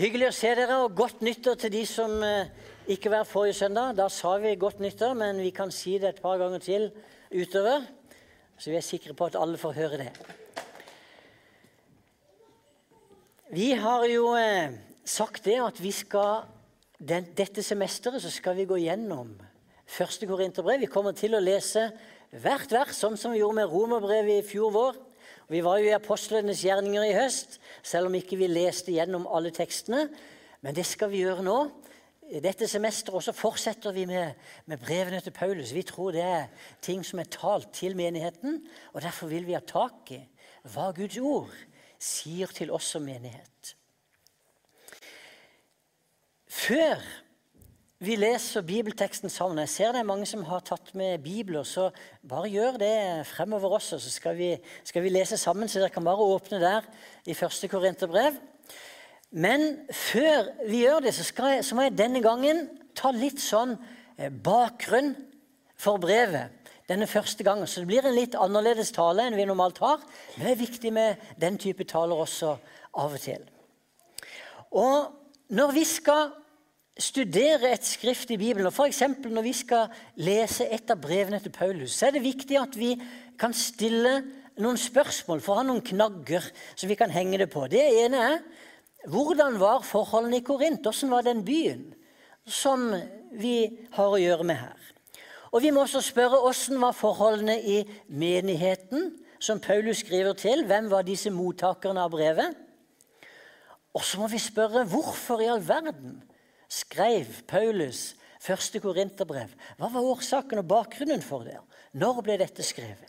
Hyggelig å se dere, og godt nyttår til de som eh, ikke var forrige søndag. Da sa vi godt nyttår, men vi kan si det et par ganger til utover. Så vi er sikre på at alle får høre det. Vi har jo eh, sagt det at vi skal dette semesteret så skal vi gå gjennom første Korinterbrev. Vi kommer til å lese hvert vers, sånn som vi gjorde med Romerbrevet i fjor vår. Vi var jo i apostlenes gjerninger i høst, selv om ikke vi leste gjennom alle tekstene. Men det skal vi gjøre nå. Dette semesteret også fortsetter vi med, med brevene til Paulus. Vi tror det er ting som er talt til menigheten, og derfor vil vi ha tak i hva Guds ord sier til oss som menighet. Før vi leser bibelteksten sammen. Jeg ser det er mange som har tatt med bibler, så bare gjør det fremover også. Så skal vi, skal vi lese sammen, så dere kan bare åpne der i første Korinterbrev. Men før vi gjør det, så, jeg, så, må jeg denne gangen ta litt sånn eh, bakgrunn for brevet. Denne første gangen, Så det blir en litt annerledes tale enn vi normalt har. Men det er viktig med den type taler også av og til. Og når vi skal studere et skrift i Bibelen, og f.eks. når vi skal lese et av brevene til Paulus, så er det viktig at vi kan stille noen spørsmål for å ha noen knagger som vi kan henge det på. Det ene er hvordan var forholdene i Korint? Hvordan var den byen som vi har å gjøre med her? Og Vi må også spørre hvordan var forholdene i menigheten som Paulus skriver til. Hvem var disse mottakerne av brevet? Og så må vi spørre hvorfor i all verden skrev Paulus første korinterbrev. Hva var årsaken og bakgrunnen for det? Når ble dette skrevet?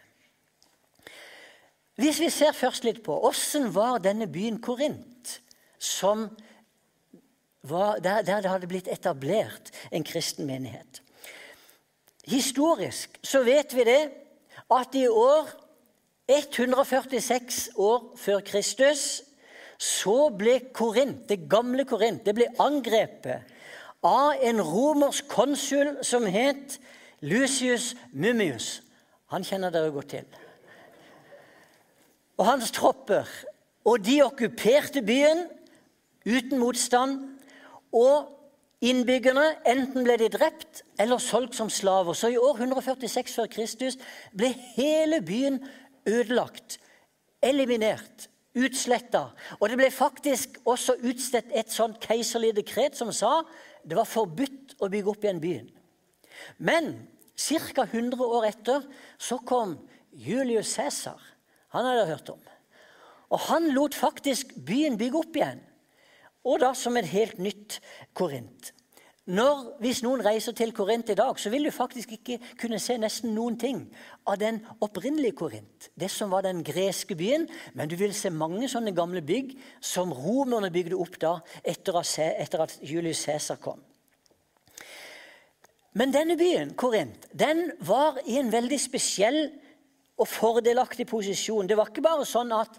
Hvis vi ser først litt på åssen var denne byen Korint, som var, der, der, det hadde blitt etablert en kristen menighet. Historisk så vet vi det at i år 146 år før Kristus så ble Korint, det gamle Korint det ble angrepet av en romersk konsul som het Lucius Mummius. Han kjenner dere godt til. Og hans tropper. Og de okkuperte byen uten motstand. Og innbyggerne, enten ble de drept eller solgt som slaver. Så i år 146 før Kristus ble hele byen ødelagt, eliminert, utsletta. Og det ble faktisk også utstedt et sånt keiserlig dekret som sa det var forbudt å bygge opp igjen byen. Men ca. 100 år etter så kom Julius Cæsar. Han hadde hørt om. Og han lot faktisk byen bygge opp igjen. Og da som et helt nytt Korint. Når, hvis noen reiser til Korint i dag, så vil du faktisk ikke kunne se nesten noen ting av den opprinnelige Korint, det som var den greske byen, men du vil se mange sånne gamle bygg som romerne bygde opp da etter at, Julius Cæsar kom. Men denne byen, Korint, den var i en veldig spesiell og fordelaktig posisjon. Det var ikke bare sånn at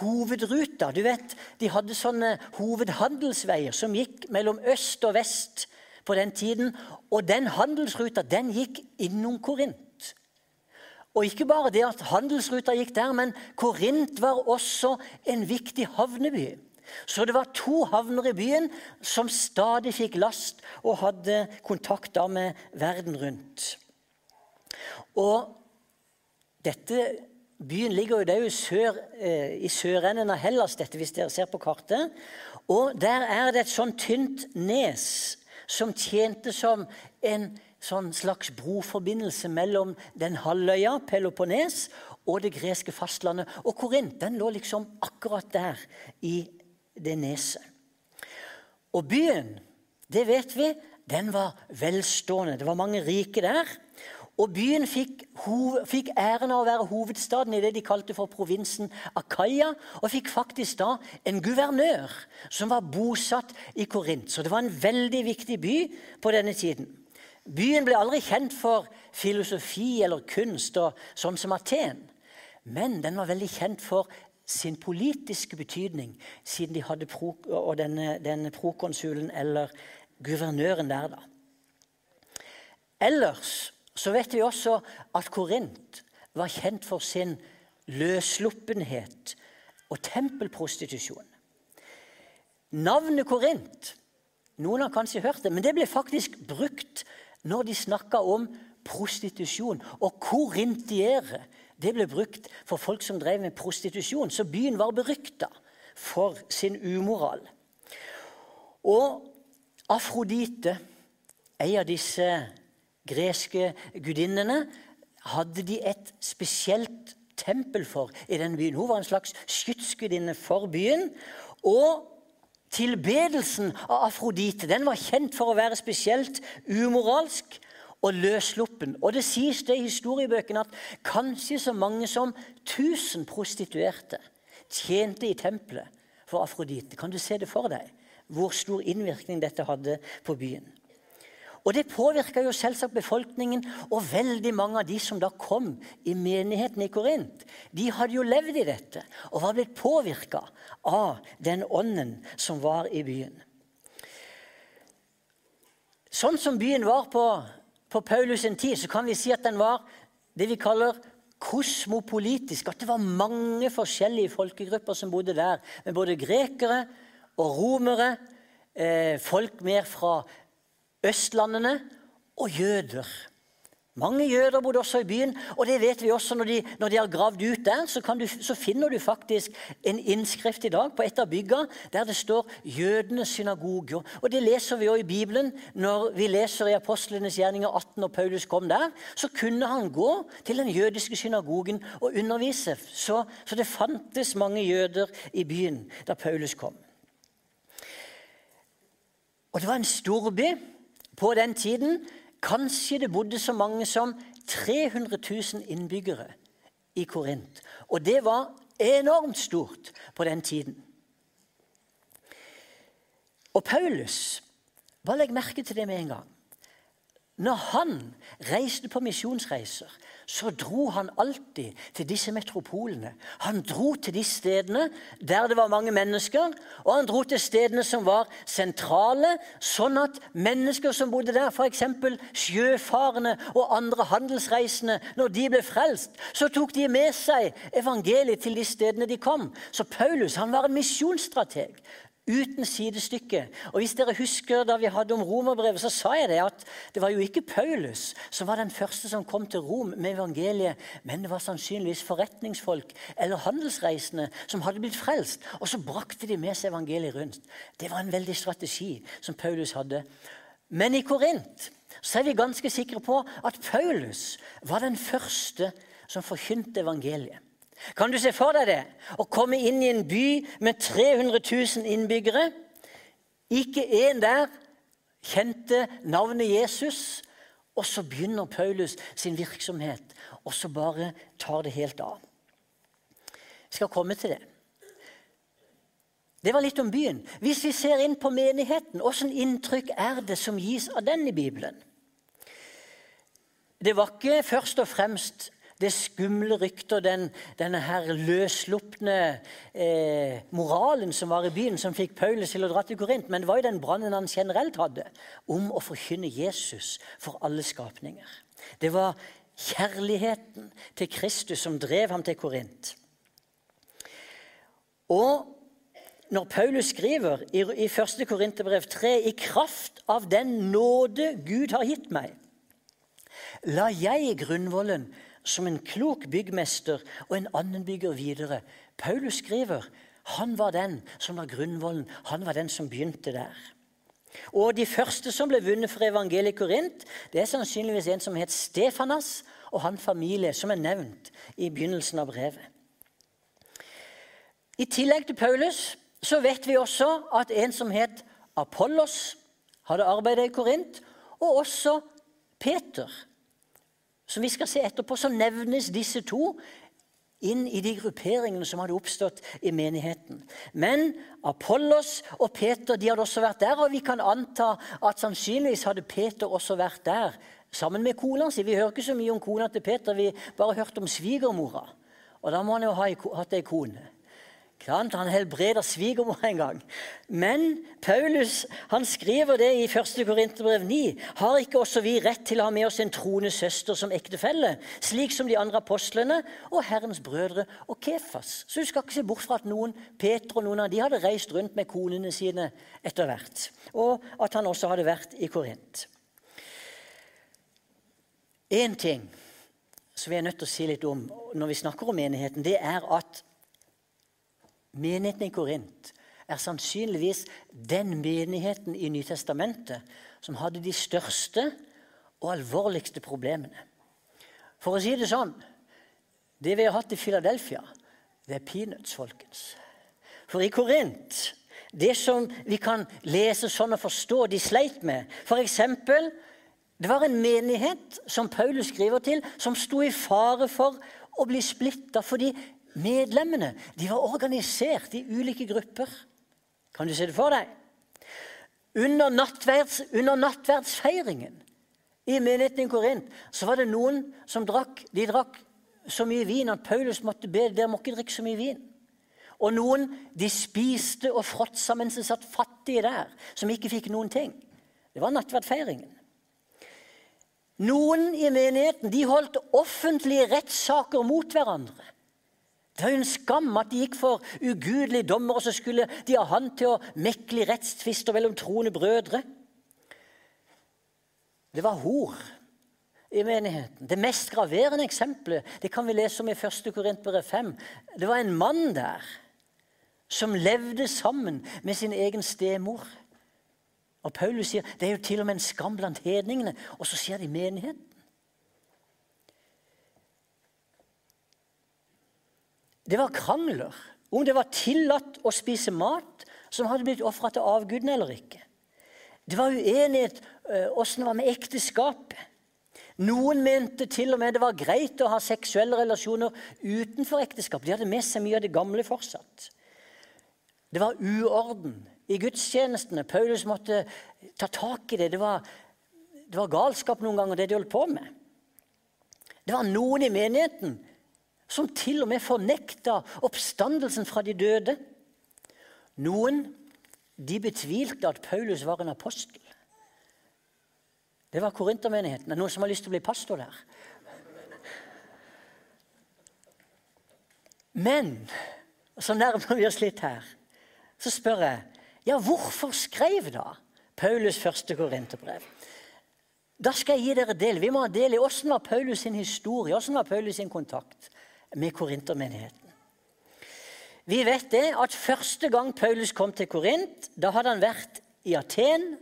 hovedruta Du vet, De hadde sånne hovedhandelsveier som gikk mellom øst og vest på den tiden. Og den handelsruta den gikk innom Korint. Og ikke bare det at handelsruta gikk der, men Korint var også en viktig havneby. Så det var to havner i byen som stadig fikk last og hadde kontakt med verden rundt. Og dette Byen ligger jo, det er jo sør, eh, i sørenden av Hellas, dette, hvis dere ser på kartet. Og der er det et sånn tynt nes som tjente som en sånn slags broforbindelse mellom den halvøya, Peloponnes, og det greske fastlandet. Og Korint den lå liksom akkurat der i det neset. Og byen, det vet vi, den var velstående. Det var mange rike der. Og byen fikk, fikk, æren av å være hovedstaden i det de kalte for provinsen Akaya, og fikk faktisk da en guvernør som var bosatt i Korint. Så det var en veldig viktig by på denne tiden. Byen ble aldri kjent for filosofi eller kunst, og sånn som Aten. Men den var veldig kjent for sin politiske betydning, siden de hadde pro, og denne, denne prokonsulen eller guvernøren der. da. Ellers så vet vi også at Korint var kjent for sin løssluppenhet og tempelprostitusjon. Navnet Korint Noen har kanskje hørt det, men det ble faktisk brukt når de snakka om prostitusjon. Og korintiere det ble brukt for folk som drev med prostitusjon. Så byen var berykta for sin umoral. Og Afrodite, ei av disse greske gudinnene, hadde de et spesielt tempel for i den byen. Hun var en slags skytsgudinne for byen. Og tilbedelsen av Afrodite den var kjent for å være spesielt umoralsk og løssluppen. Og det sies det i historiebøkene at kanskje så mange som 1000 prostituerte tjente i tempelet for Afrodite. Kan du se det for deg? Hvor stor innvirkning dette hadde på byen. Og Det påvirka jo selvsagt befolkningen, og veldig mange av de som da kom i menigheten i Korint, de hadde jo levd i dette og var blitt påvirka av den ånden som var i byen. Sånn som byen var på på Paulus' sin tid så kan vi si at den var det vi kaller kosmopolitisk. At det var mange forskjellige folkegrupper som bodde der. Med både grekere og romere, eh, folk mer fra østlandene og jøder. Mange jøder bodde også i byen, og det vet vi også når de, når de har gravd ut der. Så, du, så, finner du faktisk en innskrift i dag på et av byggene der det står 'Jødenes synagoge'. Og Det leser vi også i Bibelen. Når vi leser i Apostlenes gjerninger 18 og Paulus kom der, så kunne han gå til den jødiske synagogen og undervise. Så, så det fantes mange jøder i byen da Paulus kom. Og det var en storby på den tiden Kanskje det bodde så mange som 300 000 innbyggere i Korint. Og det var enormt stort på den tiden. Og Paulus Bare legg merke til det med en gang. Når han reiste på misjonsreiser, så dro han alltid til disse metropolene. Han dro til de stedene der det var mange mennesker, og han dro til stedene som var sentrale, sånn at mennesker som bodde der, f.eks. sjøfarende og andre handelsreisende, når de ble frelst, så tok de med seg evangeliet til de stedene de kom. Så Paulus han var en misjonsstrateg uten sidestykke. Og Hvis dere husker da vi hadde om romerbrevet, så sa jeg det at det var jo ikke Paulus som var den første som kom til Rom med evangeliet, men det var sannsynligvis forretningsfolk eller handelsreisende som hadde blitt frelst. Og så brakte de med seg evangeliet rundt. Det var en veldig strategi som Paulus hadde. Men i Korint så er vi ganske sikre på at Paulus var den første som forkynte evangeliet. Kan du se for deg det? Å komme inn i en by med 300 000 innbyggere. Ikke én der kjente navnet Jesus. Og så begynner Paulus sin virksomhet, og så bare tar det helt av. Jeg skal komme til det. Det var litt om byen. Hvis vi ser inn på menigheten, hvilket inntrykk er det som gis av den i Bibelen? Det var ikke først og fremst det skumle ryktet og den, denne her løsslupne eh, moralen som var i byen, som fikk Paulus til å dra til Korint. Men det var jo den brannen han generelt hadde om å forkynne Jesus for alle skapninger. Det var kjærligheten til Kristus som drev ham til Korint. Og når Paulus skriver i, i 1. Korinterbrev 3.: I kraft av den nåde Gud har gitt meg, la jeg grunnvollen som en klok byggmester og en annen bygger videre. Paulus skriver han var den som var grunnvollen. Han var den som begynte der. Og De første som ble vunnet for evangeliet Korint, det er sannsynligvis en som het Stefanas, og hans familie, som er nevnt i begynnelsen av brevet. I tillegg til Paulus så vet vi også at en som het Apollos, hadde arbeidet i Korint, og også Peter som vi skal se etterpå, så nevnes disse to inn i de grupperingene som hadde oppstått i menigheten. Men Apollos og Peter de hadde også vært der, og vi kan anta at sannsynligvis hadde Peter også vært der sammen med kona si. Vi hører ikke så mye om kona til Peter, vi bare hørte om svigermora. Og da må han jo ha hatt ei kone. Han helbreder svigermor en gang. Men Paulus han skriver det i 1. Korinterbrev 9. Har ikke også vi rett til å ha med oss en troende søster som ektefelle, slik som de andre apostlene og Herrens brødre og Kefas? Så du skal ikke se bort fra at noen, Peter og noen av de hadde reist rundt med konene sine etter hvert. Og at han også hadde vært i Korint. Én ting som vi er nødt til å si litt om når vi snakker om menigheten, det er at Menigheten i Korint er sannsynligvis den menigheten i Nytestamentet som hadde de største og alvorligste problemene. For å si det sånn Det vi har hatt i Philadelphia, det er peanuts, folkens. For i Korint Det som vi kan lese sånn og forstå de sleit med F.eks. det var en menighet som Paulus skriver til, som sto i fare for å bli splitta fordi Medlemmene de var organisert i ulike grupper. Kan du se det for deg? Under, nattverds, under nattverdsfeiringen i menigheten i Korint så var det noen som drakk de drakk så mye vin at Paulus måtte be dere må ikke drikke så mye vin. Og noen de spiste og fråtsa mens de satt fattige der, som ikke fikk noen ting. Det var nattverdfeiringen. Noen i menigheten de holdt offentlige rettssaker mot hverandre. Det var jo en skam at de gikk for ugudelige dommer, og så skulle de ha han til å mekle rettstvister mellom troende brødre. Det var hor i menigheten. Det mest graverende eksempelet det kan vi lese om i 1. Korintbrev 5. Det var en mann der som levde sammen med sin egen stemor. Og Paulus sier det er jo til og med en skam blant hedningene, og så sier de menigheten. Det var krangler om det var tillatt å spise mat som hadde blitt ofra til avgudene eller ikke. Det var uenighet åssen det var med ekteskapet. Noen mente til og med det var greit å ha seksuelle relasjoner utenfor ekteskap. De hadde med seg mye av det gamle fortsatt. Det var uorden i gudstjenestene. Paulus måtte ta tak i det. Det var, det var galskap noen ganger, det de holdt på med. Det var noen i menigheten som til og med fornekta oppstandelsen fra de døde. Noen de betvilte at Paulus var en apostel. Det var korintermenigheten. Er noen som har lyst til å bli pastor der? Men så nærmer vi oss litt her. Så spør jeg ja, hvorfor skrev da Paulus første korinterbrev? Da skal jeg gi dere del. Vi må ha del i åssen var Paulus sin historie, åssen var Paulus sin kontakt med korintermenigheten. Vi vet det at første gang Paulus kom til Korint, da hadde han vært i Aten.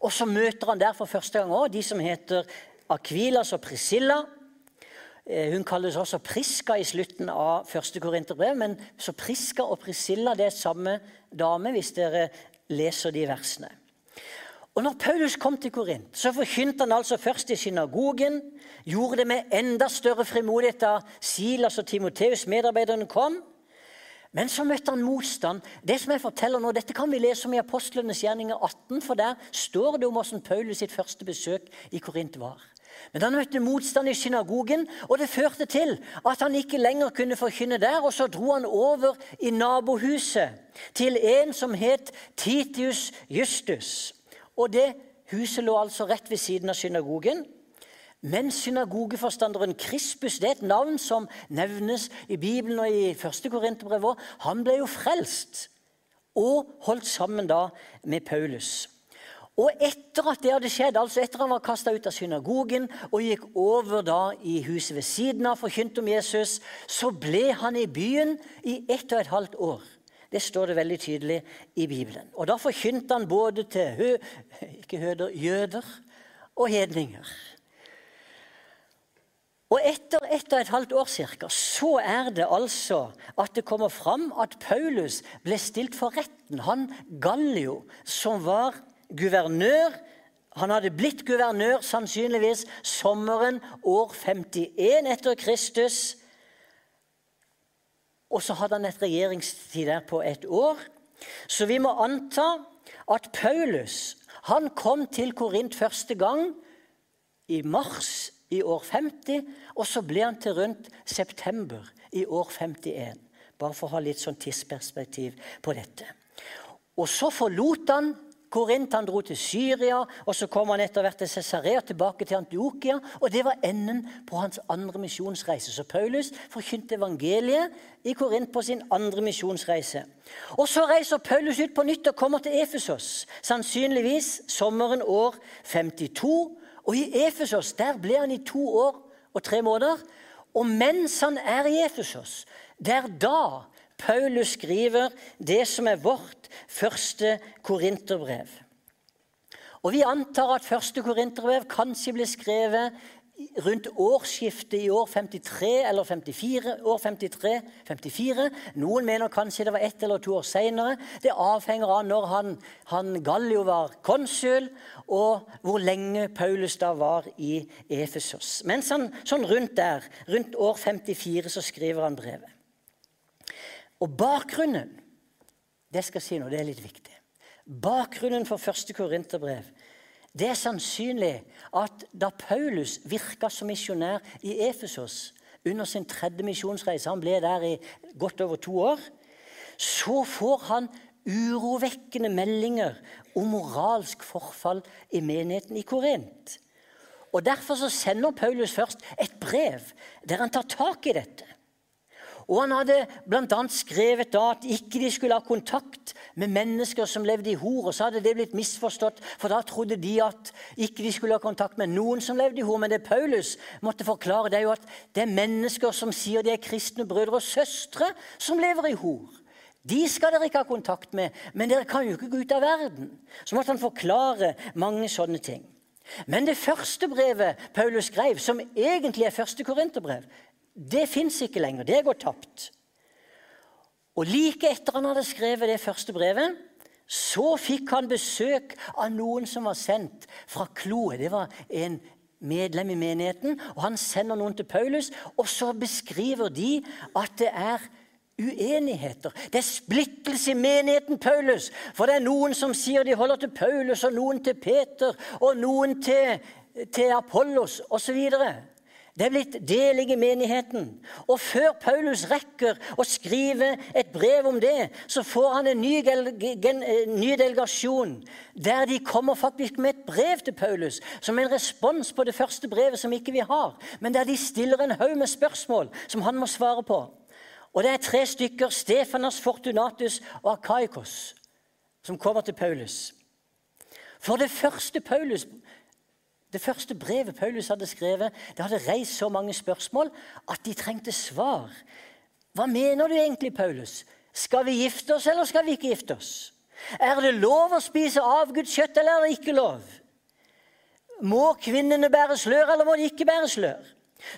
Og så møter han der for første gang òg de som heter Akvilas og Priscilla. Eh, hun kalles også Priska i slutten av første Korinterbrev. Men så Priska og Priscilla det er samme dame, hvis dere leser de versene. Og når Paulus kom til Korint, så forkynte han altså først i synagogen. Gjorde det med enda større frimodighet da Silas og Timoteus, medarbeiderne, kom. Men så møtte han motstand. Det som jeg forteller nå, Dette kan vi lese om i Apostlenes gjerninger 18, for der står det om hvordan Paulus sitt første besøk i Korint var. Men han møtte motstand i synagogen, og det førte til at han ikke lenger kunne forkynne der. Og så dro han over i nabohuset til en som het Titius Justus. Og det huset lå altså rett ved siden av synagogen. Men synagogeforstanderen Krispus det er et navn som nevnes i Bibelen og i 1. Korinterbrev. Han ble jo frelst og holdt sammen da med Paulus. Og etter at det hadde skjedd, altså etter han var kasta ut av synagogen og gikk over da i huset ved siden av, forkynte om Jesus, så ble han i byen i ett og et halvt år. Det står det veldig tydelig i Bibelen. Og Da forkynte han både til hø, høder, jøder og hedninger. Og Etter ett og et halvt år cirka, så er det altså at det kommer fram at Paulus ble stilt for retten. Han Gallio, som var guvernør Han hadde blitt guvernør sannsynligvis sommeren år 51 etter Kristus. Og så hadde han et regjeringstid der på et år. Så vi må anta at Paulus han kom til Korint første gang i mars i år 50, og så ble han til rundt september i år 51. Bare for å ha litt sånn tidsperspektiv på dette. Og så forlot han Korint. Han dro til Syria, og så kom han etter hvert til Cesarea, tilbake til Antiokia. Og det var enden på hans andre misjonsreise. Så Paulus forkynte evangeliet i Korint på sin andre misjonsreise. Og Så reiser Paulus ut på nytt og kommer til Efesos, sannsynligvis sommeren år 52. Og i Efesos der ble han i to år og tre måneder. Og mens han er i Efesos, det er da Paulus skriver det som er vårt første korinterbrev. Og Vi antar at første korinterbrev kanskje ble skrevet rundt årsskiftet i år 53 eller 54. År 53, 54. Noen mener kanskje det var ett eller to år seinere. Det avhenger av når han, han Gallio var konsul, og hvor lenge Paulus da var i Efesos. Mens han sånn rundt der, rundt år 54, så skriver han brevet. Og bakgrunnen det skal jeg si nå, det er litt viktig. Bakgrunnen for første Korinterbrev det er sannsynlig at da Paulus virka som misjonær i Efesos under sin tredje misjonsreise, han ble der i godt over to år, så får han urovekkende meldinger om moralsk forfall i menigheten i Korint. Og Derfor så sender Paulus først et brev der han tar tak i dette. Og han hadde bl.a. skrevet da at ikke de skulle ha kontakt med mennesker som levde i hor. Og så hadde det blitt misforstått, for da trodde de at ikke de skulle ha kontakt med noen som levde i hor. Men det Paulus måtte forklare, det er jo at det er mennesker som sier de er kristne brødre og søstre, som lever i hor. De skal dere ikke ha kontakt med, men dere kan jo ikke gå ut av verden. Så måtte han forklare mange sånne ting. Men det første brevet Paulus skrev, som egentlig er første korinterbrev, det fins ikke lenger. Det er gått tapt. Og like etter han hadde skrevet det første brevet, så fikk han besøk av noen som var sendt fra Kloe. Det var en medlem i menigheten, og han sender noen til Paulus. Og så beskriver de at det er uenigheter. Det er splittelse i menigheten Paulus. For det er noen som sier de holder til Paulus, og noen til Peter, og noen til, til Apollos osv. Det er blitt deling i menigheten. Og før Paulus rekker å skrive et brev om det, så får han en ny, ny, delegasjon der de kommer faktisk med et brev til Paulus som en respons på det første brevet som ikke vi har, men der de stiller en haug med spørsmål som han må svare på. Og det er tre stykker, Stefanas, Fortunatus og Akaikos, som kommer til Paulus. For det første Paulus det første brevet Paulus hadde skrevet, det hadde reist så mange spørsmål at de trengte svar. Hva mener du egentlig, Paulus? Skal vi gifte oss, eller skal vi ikke gifte oss? Er det lov å spise avgudskjøtt, eller er det ikke lov? Må kvinnene bære slør, eller må de ikke bære slør?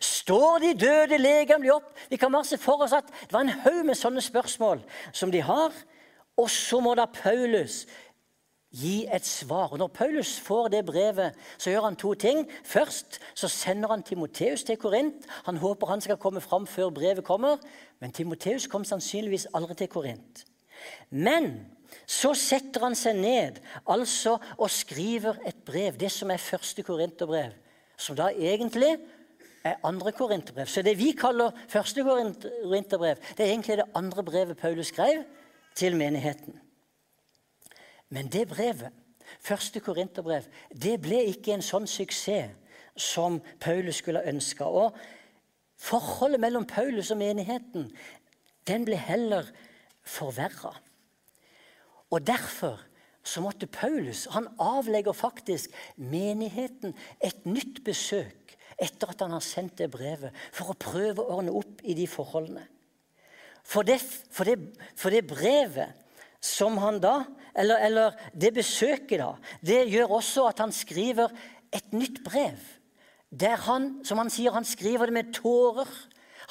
Står de døde legemlig opp? Vi kan bare se for oss at det var en haug med sånne spørsmål som de har. Og så må da Paulus gi et svar. Og Når Paulus får det brevet, så gjør han to ting. Først så sender han Timoteus til Korint. Han håper han skal komme fram før brevet kommer. Men Timoteus kom sannsynligvis aldri til Korint. Men så setter han seg ned altså og skriver et brev, det som er første korinterbrev. Som da egentlig er andre korinterbrev. Så det vi kaller første korinterbrev, det er egentlig det andre brevet Paulus skrev til menigheten. Men det brevet, første korinterbrev, det ble ikke en sånn suksess som Paulus skulle ønske. Og forholdet mellom Paulus og menigheten den ble heller forverra. Og derfor så måtte Paulus han avlegger faktisk menigheten et nytt besøk etter at han har sendt det brevet, for å prøve å ordne opp i de forholdene. For det, for det, for det brevet som han da eller, eller det besøket, da, det gjør også at han skriver et nytt brev. Der han, som han sier, han skriver det med tårer.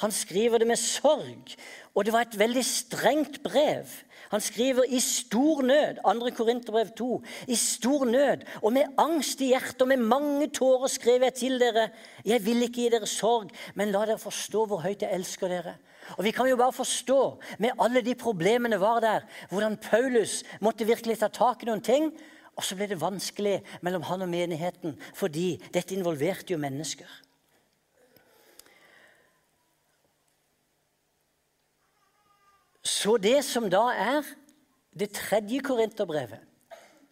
Han skriver det med sorg. Og det var et veldig strengt brev. Han skriver i stor nød, 2. Korinterbrev 2, i stor nød og med angst i hjertet og med mange tårer skrev jeg til dere. Jeg vil ikke gi dere sorg, men la dere forstå hvor høyt jeg elsker dere. Og Vi kan jo bare forstå, med alle de problemene var der, hvordan Paulus måtte virkelig ta tak i noen ting. Og så ble det vanskelig mellom han og menigheten, fordi dette involverte jo mennesker. Så det som da er det tredje korinterbrevet,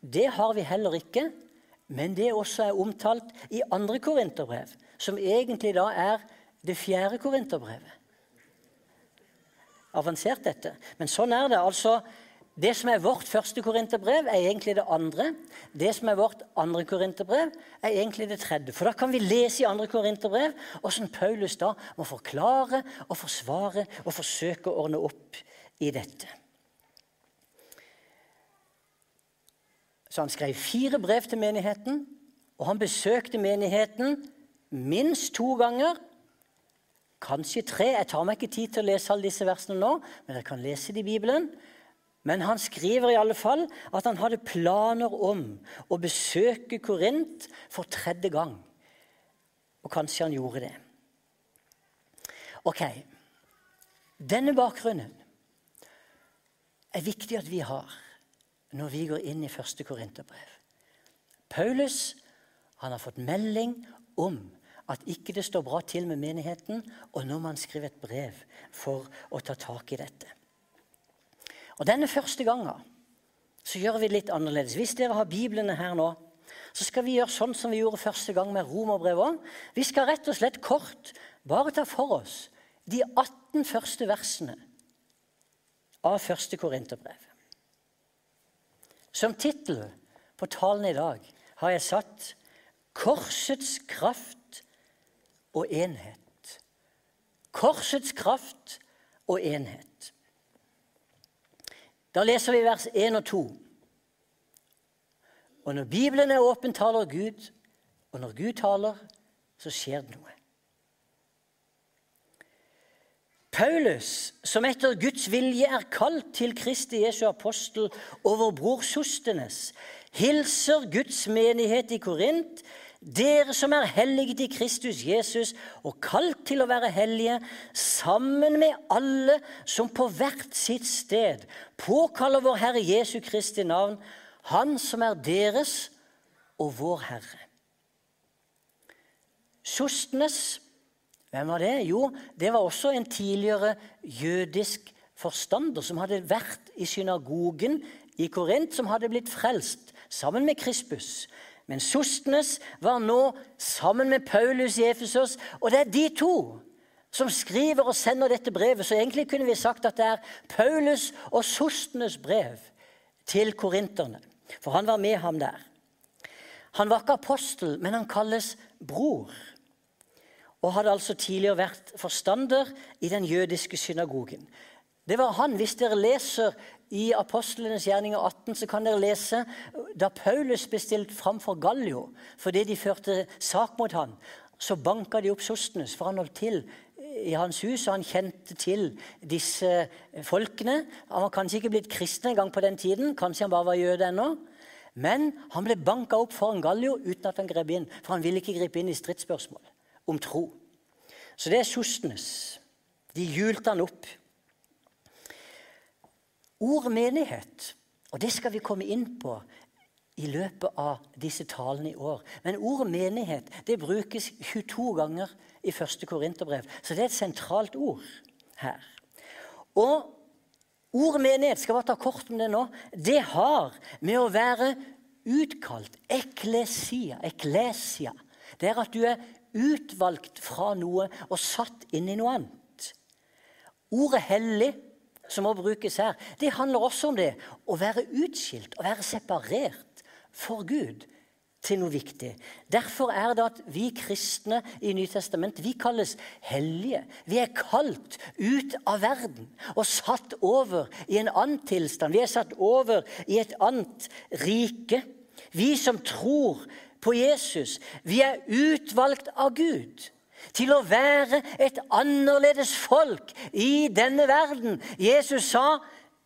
det har vi heller ikke, men det også er omtalt i andre korinterbrev, som egentlig da er det fjerde korinterbrevet. Avansert, dette. Men sånn er det. altså det som er vårt første korinterbrev, er egentlig det andre. Det som er vårt andre korinterbrev, er egentlig det tredje. For da kan vi lese i andre korinterbrev hvordan Paulus da må forklare og forsvare og forsøke å ordne opp i dette. Så han skrev fire brev til menigheten, og han besøkte menigheten minst to ganger. Kanskje tre. Jeg tar meg ikke tid til å lese alle disse versene nå, men dere kan lese det i Bibelen. Men han skriver i alle fall at han hadde planer om å besøke Korint for tredje gang. Og kanskje han gjorde det. Ok, Denne bakgrunnen er viktig at vi har når vi går inn i første Korinterbrev. Paulus han har fått melding om at ikke det står bra til med menigheten, og når man skriver et brev for å ta tak i dette. Og Denne første gangen så gjør vi det litt annerledes. Hvis dere har Biblene her nå, så skal vi gjøre sånn som vi gjorde første gang med romerbrevet. Vi skal rett og slett kort bare ta for oss de 18 første versene av første Korinterbrev. Som tittel på talen i dag har jeg satt 'Korsets kraft og enhet'. Korsets kraft og enhet. Da leser vi vers 1 og 2. Og når Bibelen er åpen, taler Gud, og når Gud taler, så skjer det noe. Paulus, som etter Guds vilje er kalt til Kristi Jesu apostel over bror Sostenes, hilser Guds menighet i Korint, dere som er helliget i Kristus Jesus og kalt til å være hellige, sammen med alle som på hvert sitt sted påkaller vår Herre Jesu Kristi navn, Han som er deres og vår Herre. Sostnes, hvem var det? Jo, det var også en tidligere jødisk forstander som hadde vært i synagogen i Korint, som hadde blitt frelst sammen med Krispus. Men Sostenes var nå sammen med Paulus i Efesos, og det er de to som skriver og sender dette brevet. Så egentlig kunne vi sagt at det er Paulus og Sostenes brev til korinterne. For han var med ham der. Han var ikke apostel, men han kalles bror. Og hadde altså tidligere vært forstander i den jødiske synagogen. Det var han, Hvis dere leser i Apostlenes gjerninger 18 så kan dere lese da Paulus ble stilt fram for Gallio fordi de førte sak mot han, så banka de opp Sostenes, for han holdt til i hans hus, og han kjente til disse folkene. Han var kanskje ikke blitt kristen engang på den tiden, kanskje han bare var jøde ennå. Men han ble banka opp foran Gallio uten at han grep inn, for han ville ikke gripe inn i stridsspørsmål om tro. Så det er Sostenes. De hjulte han opp. Ordet menighet, og det skal vi komme inn på i løpet av disse talene i år. Men ordet menighet det brukes 22 ganger i første Korinterbrev, så det er et sentralt ord her. Og ordet menighet, skal bare ta kort om det nå, det har med å være utkalt, eklesia, eklesia. Det er at du er utvalgt fra noe og satt inn i noe annet. Ordet hellig som må brukes her, det handler også om det å være utskilt, å være separert for Gud til noe viktig. Derfor er det at vi kristne i Nytestamentet vi kalles hellige. Vi er kalt ut av verden og satt over i en annen tilstand. Vi er satt over i et annet rike. Vi som tror på Jesus, vi er utvalgt av Gud til å være et annerledes folk i denne verden. Jesus sa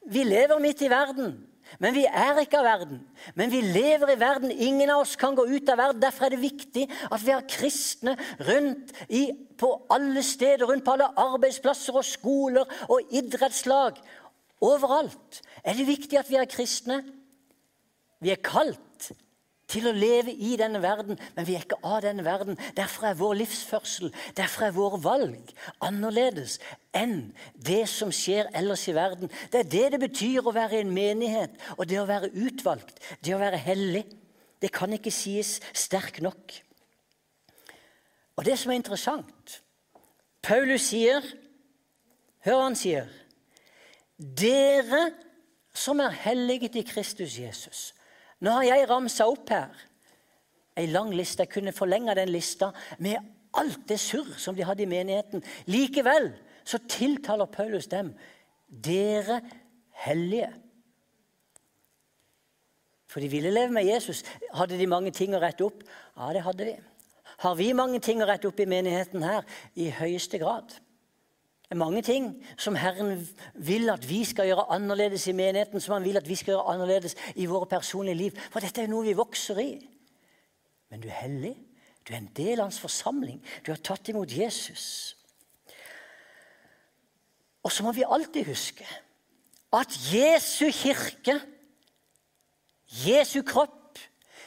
vi lever midt i verden, men vi er ikke av verden. Men vi lever i verden. Ingen av oss kan gå ut av verden. Derfor er det viktig at vi har kristne rundt i, på alle steder, rundt på alle arbeidsplasser og skoler og idrettslag. Overalt er det viktig at vi er kristne. Vi er kalt til å leve i denne verden, men vi er ikke av denne verden. Derfor er vår livsførsel, derfor er våre valg annerledes enn det som skjer ellers i verden. Det er det det betyr å være i en menighet, og det å være utvalgt, det å være hellig. Det kan ikke sies sterk nok. Og det som er interessant Paulus sier Hør hva han sier. Dere som er helliget i Kristus Jesus. Nå har jeg ramsa opp her ei lang liste. Jeg kunne forlenga den lista med alt det surr som de hadde i menigheten. Likevel så tiltaler Paulus dem dere hellige. For de ville leve med Jesus. Hadde de mange ting å rette opp? Ja, det hadde de. Har vi mange ting å rette opp i menigheten her? I høyeste grad. Er mange ting som Herren vil at vi skal gjøre annerledes i menigheten, som han vil at vi skal gjøre annerledes i våre personlige liv. For dette er noe vi vokser i. Men du er hellig. Du er en del av hans forsamling. Du har tatt imot Jesus. Og så må vi alltid huske at Jesu kirke, Jesu kropp,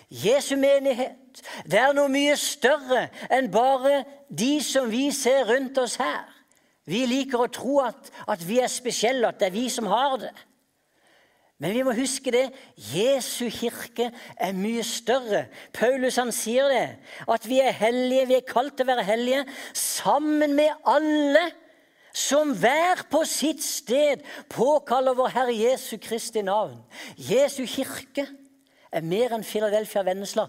Jesu menighet, det er noe mye større enn bare de som vi ser rundt oss her. Vi liker å tro at, at vi er spesielle, at det er vi som har det. Men vi må huske det. Jesu kirke er mye større. Paulus han sier det. At vi er hellige, vi er kalt til å være hellige sammen med alle som hver på sitt sted påkaller vår Herre Jesu Kristi navn. Jesu kirke er mer enn Philadelphia Vennesla.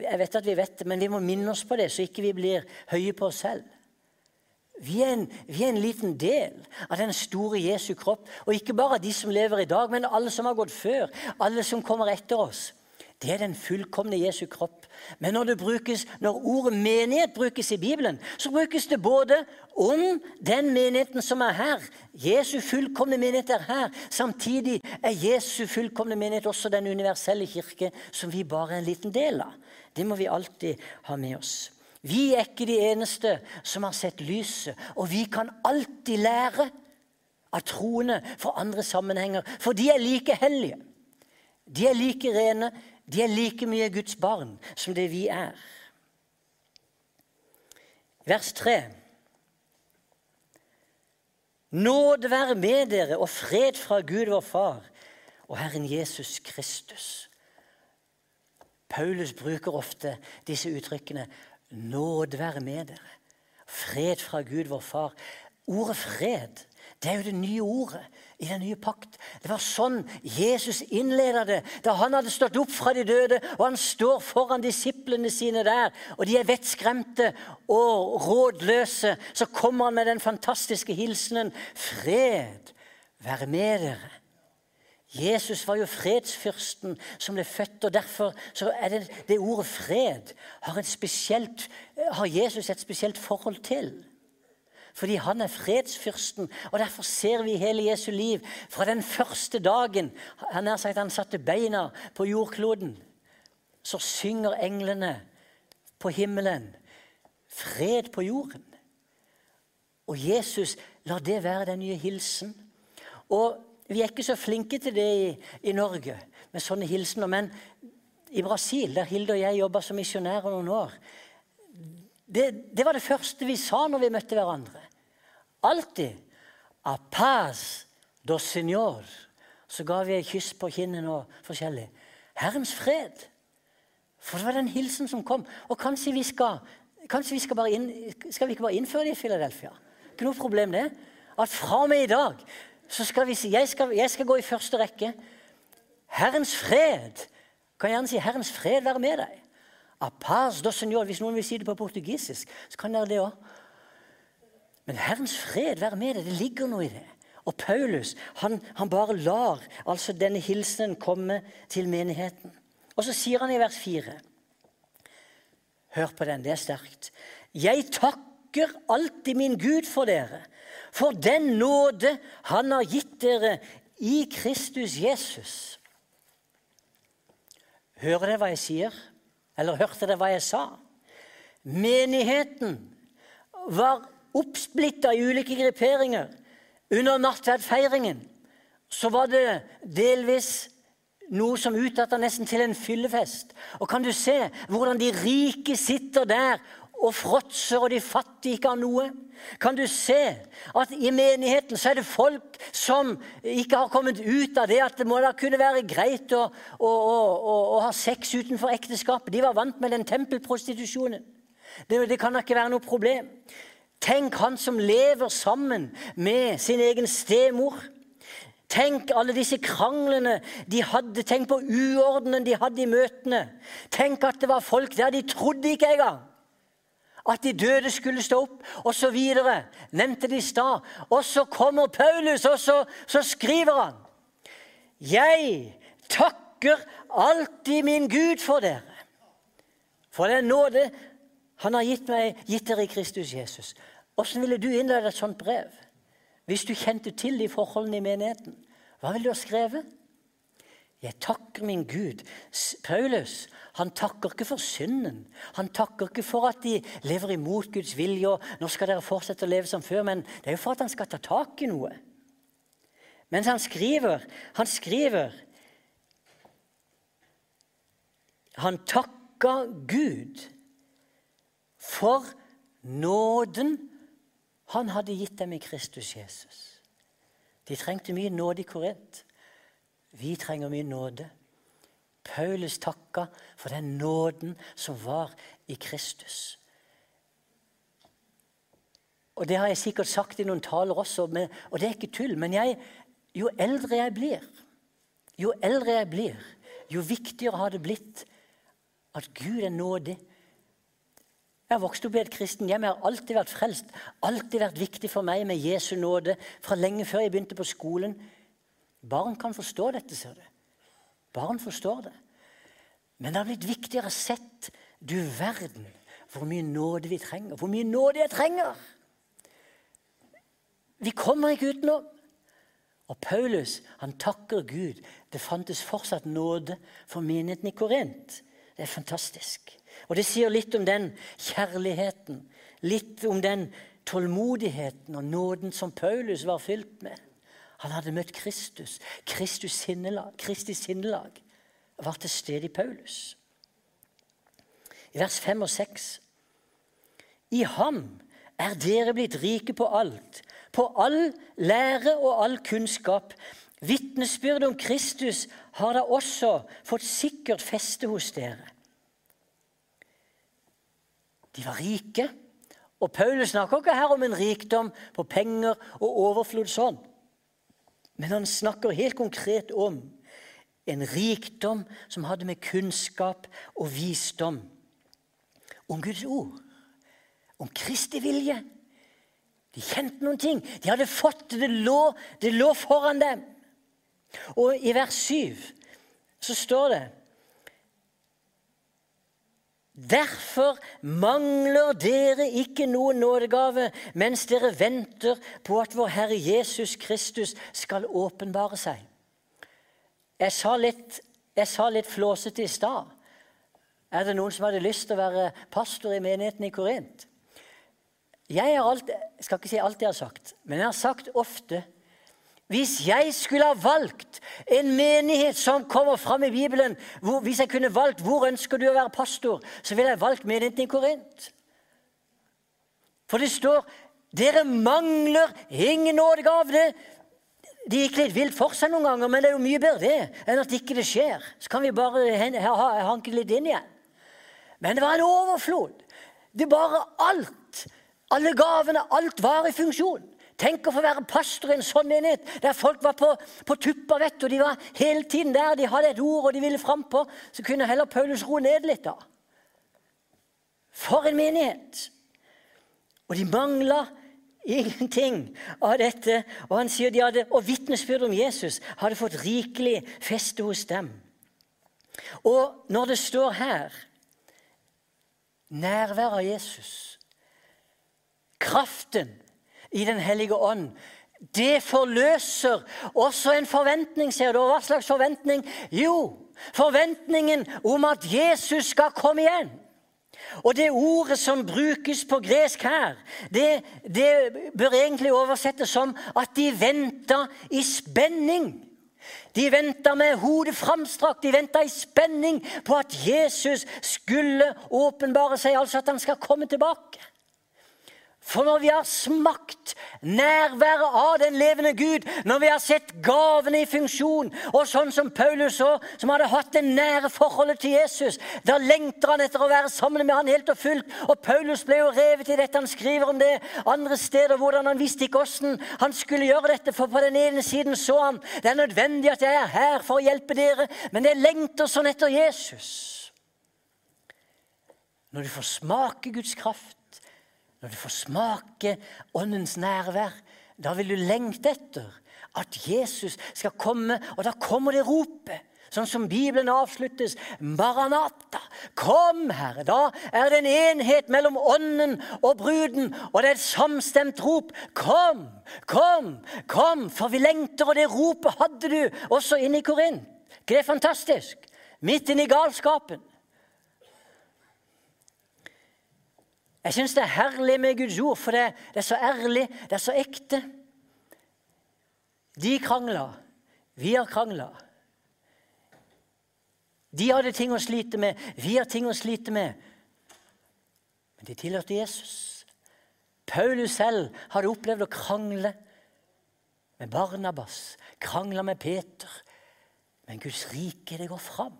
Jeg vet at vi vet det, men vi må minne oss på det, så ikke vi blir høye på oss selv. Vi er, en, vi er, en, liten del av den store Jesu kropp. Og ikke bare de som lever i dag, men alle som har gått før. Alle som kommer etter oss. Det er den fullkomne Jesu kropp. Men når, brukes, når, ordet menighet brukes i Bibelen, så brukes det både om den menigheten som er her. Jesu fullkomne menighet er her. Samtidig er Jesu fullkomne menighet også den universelle kirke, som vi bare er en liten del av. Det må vi alltid ha med oss. Vi er ikke de eneste som har sett lyset, og vi kan alltid lære av troende for andre sammenhenger, for de er like hellige. De er like rene, de er like mye Guds barn som det vi er. Vers 3. Nåde være med dere og fred fra Gud vår Far og Herren Jesus Kristus. Paulus bruker ofte disse uttrykkene Nåde være med dere. Fred fra Gud, vår Far. Ordet fred det er jo det nye ordet i den nye pakt. Det var sånn Jesus innleda det da han hadde stått opp fra de døde, og han står foran disiplene sine der, og de er vettskremte og rådløse. Så kommer han med den fantastiske hilsenen 'Fred være med dere'. Jesus var jo fredsfyrsten som ble født, og derfor er det, det ordet 'fred' har, spesielt, har, Jesus et spesielt forhold til. Fordi han er fredsfyrsten, og derfor ser vi hele Jesu liv fra den første dagen han, har sagt, han satte beina på jordkloden. Så synger englene på himmelen 'fred på jorden'. Og Jesus lar det være den nye hilsen. Og vi er ikke så flinke til det i, i Norge, med sånne hilsener. Men i Brasil, der Hilde og jeg jobba som misjonærer noen år det, det, var det første vi sa når vi møtte hverandre. Alltid. A paz do senor. Så ga vi et kyss på kinnet og forskjellig. Herrens fred. For det var den hilsen som kom. Og kanskje vi skal, kanskje vi skal, inn, skal vi ikke bare innføre det i Philadelphia? Ikke noe problem, det. At fra og med i dag så skal vi si jeg skal, jeg skal gå i første rekke. Herrens fred. Kan gjerne si 'Herrens fred være med deg'. A paz do senor. Hvis noen vil si det på portugisisk, så kan dere det òg. Men Herrens fred være med deg. Det ligger noe i det. Og Paulus han, han bare lar altså denne hilsenen komme til menigheten. Og så sier han i vers 4 Hør på den, det er sterkt. Jeg takker alltid min Gud for dere for den nåde han har gitt dere i Kristus Jesus. Hører dere hva jeg sier? Eller hørte dere hva jeg sa? Menigheten var oppsplitta i ulike grupperinger. Under nattverdfeiringen var det delvis noe som utdatta nesten til en fyllefest. Og kan du se hvordan de rike sitter der og fråtser, og de fattige ikke har noe? Kan du se at i menigheten så er det folk som ikke har kommet ut av det at det må da kunne være greit å, å, å, å ha sex utenfor ekteskapet? De var vant med den tempelprostitusjonen. Det, det kan da ikke være noe problem. Tenk han som lever sammen med sin egen stemor. Tenk alle disse kranglene de hadde. Tenk på uordenen de hadde i møtene. Tenk at det var folk der de trodde ikke engang at de døde skulle stå opp, osv. Nevnte de i stad. Og så kommer Paulus, og så, så skriver han Jeg takker alltid min Gud for dere. For den nåde han har gitt, meg, gitt dere i Kristus Jesus. Åssen ville du innlede et sånt brev? Hvis du kjente til de forholdene i menigheten, hva ville du ha skrevet? Jeg takker min Gud. Paulus han takker ikke for synden. Han takker ikke for at de lever imot Guds vilje. og nå skal dere fortsette å leve som før, Men det er jo for at han skal ta tak i noe. Mens han skriver Han skriver Han takka Gud for nåden han hadde gitt dem i Kristus Jesus. De trengte mye nåde i Korint. Vi trenger mye nåde. Paulus takka for den nåden som var i Kristus. Og Det har jeg sikkert sagt i noen taler også, men, og det er ikke tull. Men jeg, jo eldre jeg blir, jo eldre jeg blir, jo viktigere har det blitt at Gud er nådig jeg har vokst opp i et kristen hjem. Jeg har alltid vært frelst. Alltid vært viktig for meg med Jesu nåde fra lenge før jeg begynte på skolen. Barn kan forstå dette, ser du. Barn forstår det. Men det har blitt viktigere sett du verden hvor mye nåde vi trenger. Hvor mye nåde jeg trenger! Vi kommer ikke utenom. Og Paulus han takker Gud. Det fantes fortsatt nåde for menigheten i Korint. Det er fantastisk. Og det sier litt om den kjærligheten, litt om den tålmodigheten og nåden som Paulus var fylt med. Han hadde møtt Kristus. Kristus sinnelag, Kristi sinnelag var til stede i Paulus. I vers 5 og 6. I ham er dere blitt rike på alt, på all lære og all kunnskap. Vitnesbyrdet om Kristus har da også fått sikkert feste hos dere. De var rike. Og Paulus snakker ikke her om en rikdom på penger og overflod sånn. Men han snakker helt konkret om en rikdom som hadde med kunnskap og visdom om Guds ord, om Kristi vilje. De kjente noen ting. De hadde fått det. Det lå, det lå foran dem. Og i vers 7 så står det Derfor mangler dere ikke noen nådegave mens dere venter på at vår Herre Jesus Kristus skal åpenbare seg. Jeg sa litt, jeg sa litt flåsete i stad. Er det noen som hadde lyst til å være pastor i menigheten i Korint? Jeg, alt, jeg skal ikke si alt jeg har sagt, men jeg har sagt ofte hvis jeg skulle ha valgt en menighet som kommer fram i Bibelen hvor, Hvis jeg kunne valgt hvor ønsker du å være pastor, så ville jeg valgt menigheten i Korint. For det står dere mangler ingen nådegave. Det gikk litt vilt for seg noen ganger, men det er jo mye bedre det enn at ikke det skjer. Så kan vi bare hanke litt inn igjen. Men det var en overflod. Det bare alt. Alle gavene, alt var i funksjon. Tenk å få være pastor i en sånn menighet der folk var på, på tuppa, vet du. De var hele tiden der, de hadde et ord og de ville frampå. Så kunne heller Paulus roe ned litt, da. For en menighet! Og de mangla ingenting av dette. Og han sier de hadde, og vitnesbyrd om Jesus hadde fått rikelig feste hos dem. Og når det står her nærvær av Jesus, kraften i Den hellige ånd. Det forløser også en forventning, ser du. Hva slags forventning? Jo, forventningen om at Jesus skal komme igjen. Og det ordet som brukes på gresk her, det, det bør egentlig oversettes som at de venta i spenning. De venta med hodet framstrakt, de venta i spenning på at Jesus skulle åpenbare seg, altså at han skal komme tilbake. For når vi har smakt nærværet av den levende Gud, når vi har sett gavene i funksjon, og sånn som Paulus òg, som hadde hatt det nære forholdet til Jesus, da lengter han etter å være sammen med han helt og fullt. Og Paulus ble jo revet i dette. Han skriver om det andre steder, hvordan han visste ikke åssen han skulle gjøre dette. For på den ene siden så han det er nødvendig at jeg er her for å hjelpe dere, men jeg lengter sånn etter Jesus. Når du får smake Guds kraft når du får smake Åndens nærvær, da vil du lengte etter at Jesus skal komme, og da kommer det ropet. Sånn som Bibelen avsluttes. Maranata, kom, Herre. Da er det en enhet mellom Ånden og bruden, og det er et samstemt rop. Kom, kom, kom, for vi lengter, og det ropet hadde du også inne i Korint. Ikke det er fantastisk? Midt inne i galskapen. Jeg syns det er herlig med Guds ord, for det, det, er så ærlig, det er så ekte. De krangla. Vi har krangla. De hadde ting å slite med. Vi har ting å slite med. Men de tilhørte Jesus. Paulus selv hadde opplevd å krangle med Barnabas, krangla med Peter. Men Guds rike, det går fram.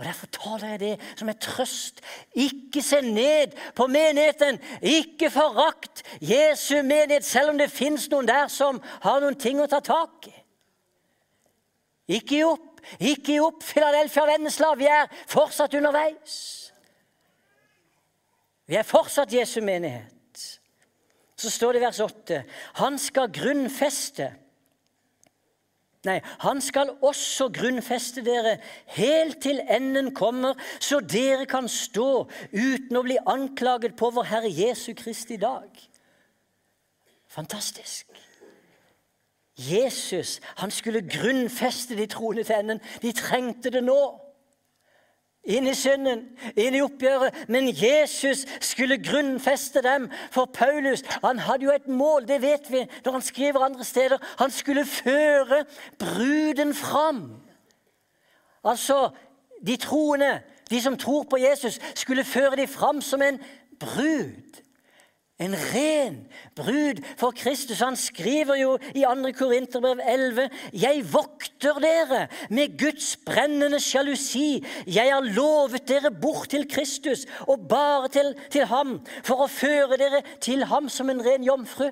Og Derfor taler jeg det som en trøst. Ikke se ned på menigheten. Ikke forakt Jesu menighet, selv om det fins noen der som har noen ting å ta tak i. Ikke gi opp. Ikke gi opp, Filadelfia og Vennesla. Vi er fortsatt underveis. Vi er fortsatt Jesu menighet. Så står det i vers 8.: Han skal grunnfeste Nei, han skal også grunnfeste dere helt til enden kommer, så dere kan stå uten å bli anklaget på vår Herre Jesu Kristi dag. Fantastisk. Jesus han skulle grunnfeste de troende til enden. De trengte det nå inn i synden, inn i oppgjøret. Men Jesus skulle grunnfeste dem. For Paulus han hadde jo et mål, det vet vi når han skriver andre steder. Han skulle føre bruden fram. Altså, de troende, de som tror på Jesus, skulle føre dem fram som en brud. En ren brud for Kristus. Han skriver jo i 2. Korinterbrev 11.: Jeg vokter dere med Guds brennende sjalusi. Jeg har lovet dere bort til Kristus og bare til, til ham, for å føre dere til ham som en ren jomfru.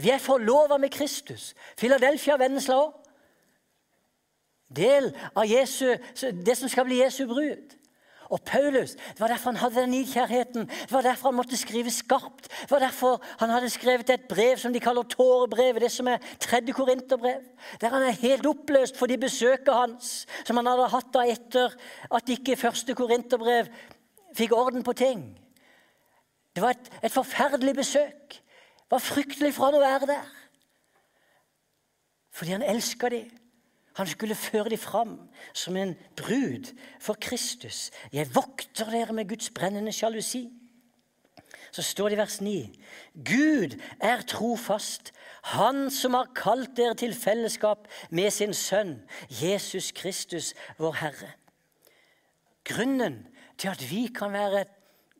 Vi er forlova med Kristus. Filadelfia Vennesla òg. Del av Jesu, det som skal bli Jesu brud. Og Paulus, Det var derfor han hadde den nidkjærheten. Det var derfor han måtte skrive skarpt. Det var derfor han hadde skrevet et brev som de kaller tårebrevet, det som er tredje korinterbrev. Der han er helt oppløst for de besøkene hans som han hadde hatt da etter at ikke første korinterbrev fikk orden på ting. Det var et, et forferdelig besøk. Det var fryktelig for han å være der. Fordi han elska dem. Han skulle føre dem fram som en brud for Kristus. Jeg vokter dere med Guds brennende sjalusi. Så står det i vers 9.: Gud er trofast, Han som har kalt dere til fellesskap med sin Sønn, Jesus Kristus, vår Herre. Grunnen til at vi kan være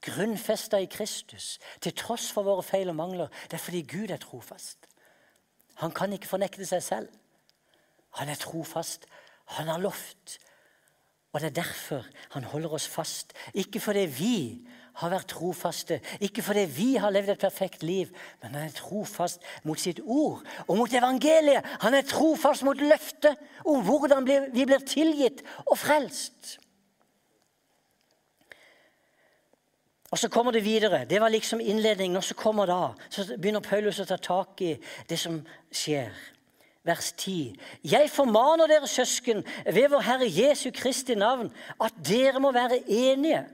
grunnfesta i Kristus, til tross for våre feil og mangler, det er fordi Gud er trofast. Han kan ikke fornekte seg selv. Han er trofast. Han har lovt. Og det er derfor han holder oss fast. Ikke fordi vi har vært trofaste, ikke fordi vi har levd et perfekt liv, men han er trofast mot sitt ord og mot evangeliet. Han er trofast mot løftet om hvordan vi blir tilgitt og frelst. Og Så kommer det videre. Det var liksom innledningen. Og så kommer da, så begynner Paulus å ta tak i det som skjer vers 10. Jeg formaner dere søsken ved vår Herre Jesu Kristi navn at dere må være enige.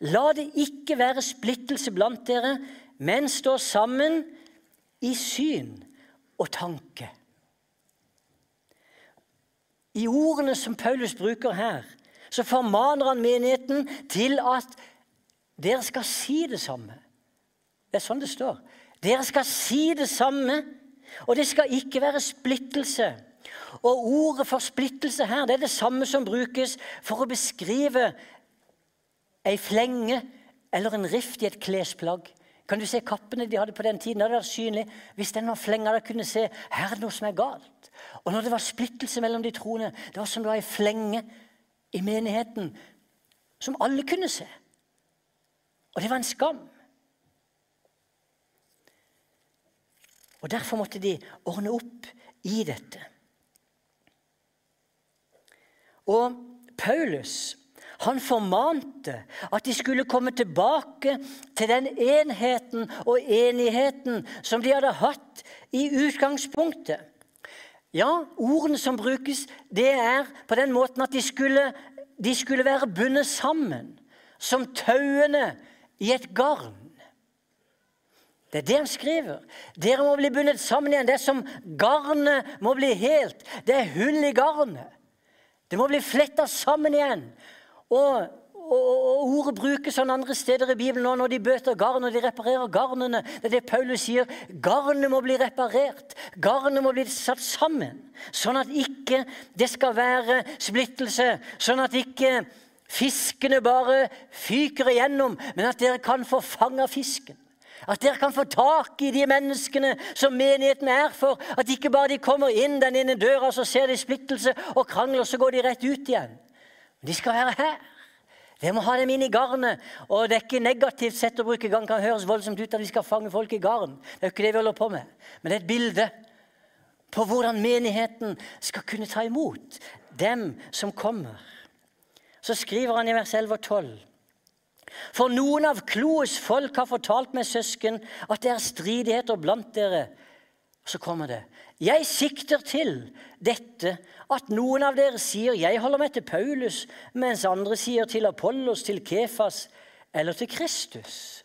La det ikke være splittelse blant dere, men stå sammen i syn og tanke. I ordene som Paulus bruker her, så formaner han menigheten til at dere skal si det samme. Det er sånn det står. Dere skal si det samme og det skal ikke være splittelse. Og ordet for splittelse her det er det samme som brukes for å beskrive ei flenge eller en rift i et klesplagg. Kan du se kappene de hadde på den tiden? Det hadde vært synlig. Hvis den var flenga, da kunne se her er det noe som er galt. Og når det var splittelse mellom de troende, det var som det var ei flenge i menigheten som alle kunne se. Og det var en skam. Og Derfor måtte de ordne opp i dette. Og Paulus han formante at de skulle komme tilbake til den enheten og enigheten som de hadde hatt i utgangspunktet. Ja, Ordene som brukes, det er på den måten at de skulle, de skulle være bundet sammen som tauene i et garn. Det er det han skriver. Dere må bli bundet sammen igjen. Det er som garnet må bli helt. Det er hull i garnet. Det må bli fletta sammen igjen. Og, og, og, Ordet brukes sånn andre steder i Bibelen nå når de bøter garn og de reparerer garnene. Det er det Paulus sier. Garnet må bli reparert. Garnet må bli satt sammen. Sånn at ikke det skal være splittelse. Sånn at ikke fiskene bare fyker igjennom, men at dere kan få fanga fisken. At dere kan få tak i de menneskene som menigheten er for. At ikke bare de kommer inn den ene døra, så ser de splittelse og krangler, så går de rett ut igjen. De skal være her. Dere må ha dem inn i garnet. Og det er ikke negativt sett å bruke garn. kan høres voldsomt ut at vi skal fange folk i garn. Det er jo ikke det vi holder på med. Men det er et bilde på hvordan menigheten skal kunne ta imot dem som kommer. Så skriver han i vers 11 og 12. For noen av Kloes folk har fortalt meg, søsken, at det er stridigheter blant dere. Så kommer det. Jeg sikter til dette at noen av dere sier 'jeg holder meg til Paulus', mens andre sier til Apollos, til Kefas eller til Kristus.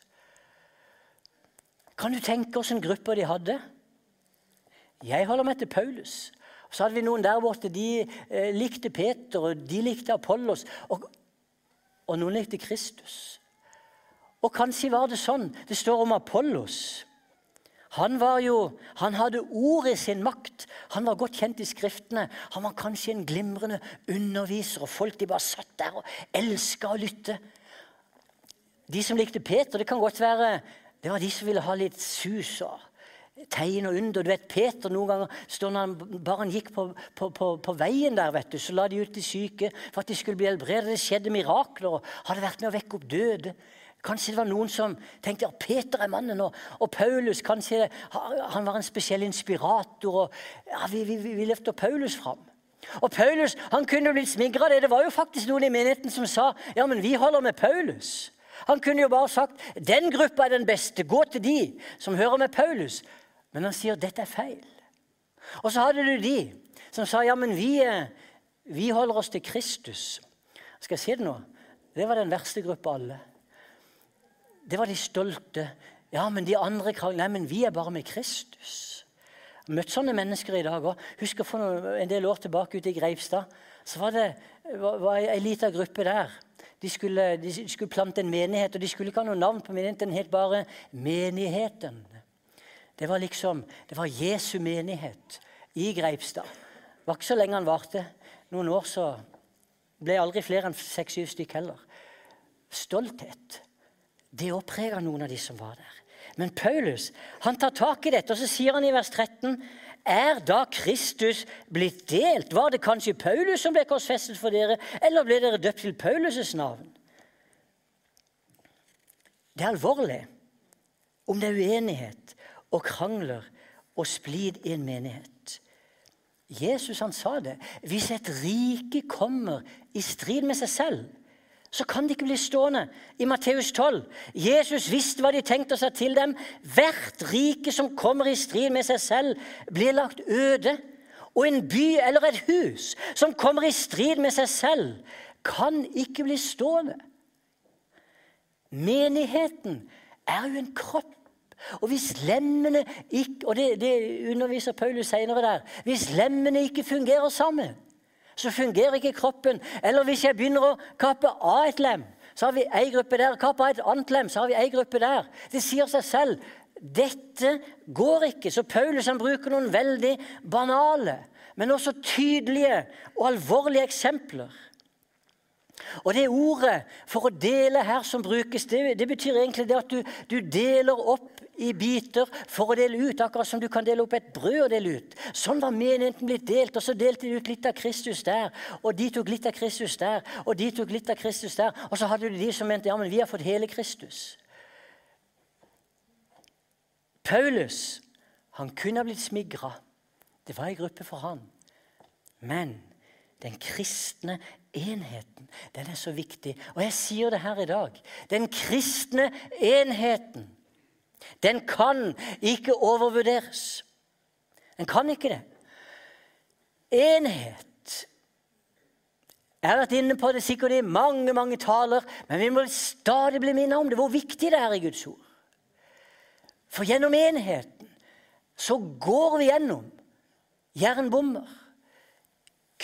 Kan du tenke oss en gruppe de hadde? Jeg holder meg til Paulus. Så hadde vi noen der borte. De eh, likte Peter, og de likte Apollos. Og, og noen likte Kristus. Og kanskje var det sånn Det står om Apollos. Han, var jo, han hadde ord i sin makt. Han var godt kjent i Skriftene. Han var kanskje en glimrende underviser, og folk de bare satt der og elska å lytte. De som likte Peter, det kan godt være det var de som ville ha litt sus og tegn og under. Du vet, Peter noen ganger når han bare han gikk på, på, på, på, veien der, vet du, så la de ut de syke for at de skulle bli helbredet. Det skjedde mirakler og hadde vært med å vekke opp døde. Kanskje det var noen som tenkte at Peter er mannen, og, og, Paulus kanskje han var en spesiell inspirator. og ja, Vi, vi, vi løfter Paulus fram. Og Paulus han kunne blitt smigra av det. Det var jo faktisk noen i menigheten som sa ja, men vi holder med Paulus. Han kunne jo bare sagt den gruppa er den beste, gå til de som hører med Paulus. Men han sier dette er feil. Og så hadde du de som sa ja, men vi, vi holder oss til Kristus. Skal jeg si det nå? Det var den verste gruppa alle det var de stolte. Ja, men de andre Nei, men vi er bare med Kristus. Jeg har møtt sånne mennesker i dag òg. Husker for en del år tilbake ute i Greipstad. Så var det var, var ei lita gruppe der. De skulle, de skulle, plante en menighet, og de skulle ikke ha noe navn på menigheten. Den het bare Menigheten. Det var liksom, det var Jesu menighet i Greipstad. Det var ikke så lenge han varte. Noen år så ble aldri flere enn seks-syv stykk heller. Stolthet. Det oppreger noen av de som var der. Men Paulus han tar tak i dette, og så sier han i vers 13.: Er da Kristus blitt delt? Var det kanskje Paulus som ble korsfestet for dere, eller ble dere døpt til Paulus' navn? Det er alvorlig om det er uenighet og krangler og splid i en menighet. Jesus han sa det. Hvis et rike kommer i strid med seg selv, så kan de ikke bli stående. I Matteus 12 Jesus visste hva de tenkte seg til dem. Hvert rike som kommer i strid med seg selv, blir lagt øde. Og en by eller et hus som kommer i strid med seg selv, kan ikke bli stående. Menigheten er jo en kropp. Og hvis lemmene ikke, og det, det underviser Paulus senere der, hvis lemmene ikke fungerer sammen, så fungerer ikke kroppen. Eller hvis jeg begynner å kappe av et lem, så har vi ei gruppe der. Kappe av et annet lem, så har vi ei gruppe der. Det sier seg selv. dette går ikke. Så Paulus han bruker noen veldig banale, men også tydelige og alvorlige eksempler. Og det ordet for å dele her som brukes, det, det betyr egentlig det at du, du, deler opp i biter for å dele ut. Akkurat som du kan dele opp et brød og dele ut. Sånn var menigheten blitt delt, og så delte de ut litt av Kristus der. Og de tok litt av Kristus der, og de tok litt av Kristus der. Og så hadde du de som mente ja, men vi har fått hele Kristus. Paulus han kunne ha blitt smigra. Det var ei gruppe for han. Men den kristne enheten, den er så viktig. Og jeg sier det her i dag. Den kristne enheten, den kan ikke overvurderes. Den kan ikke det. Enhet Jeg har vært inne på det sikkert i mange mange taler, men vi må stadig bli minnet om det, hvor viktig det er i Guds ord. For gjennom enheten så går vi gjennom jernbommer,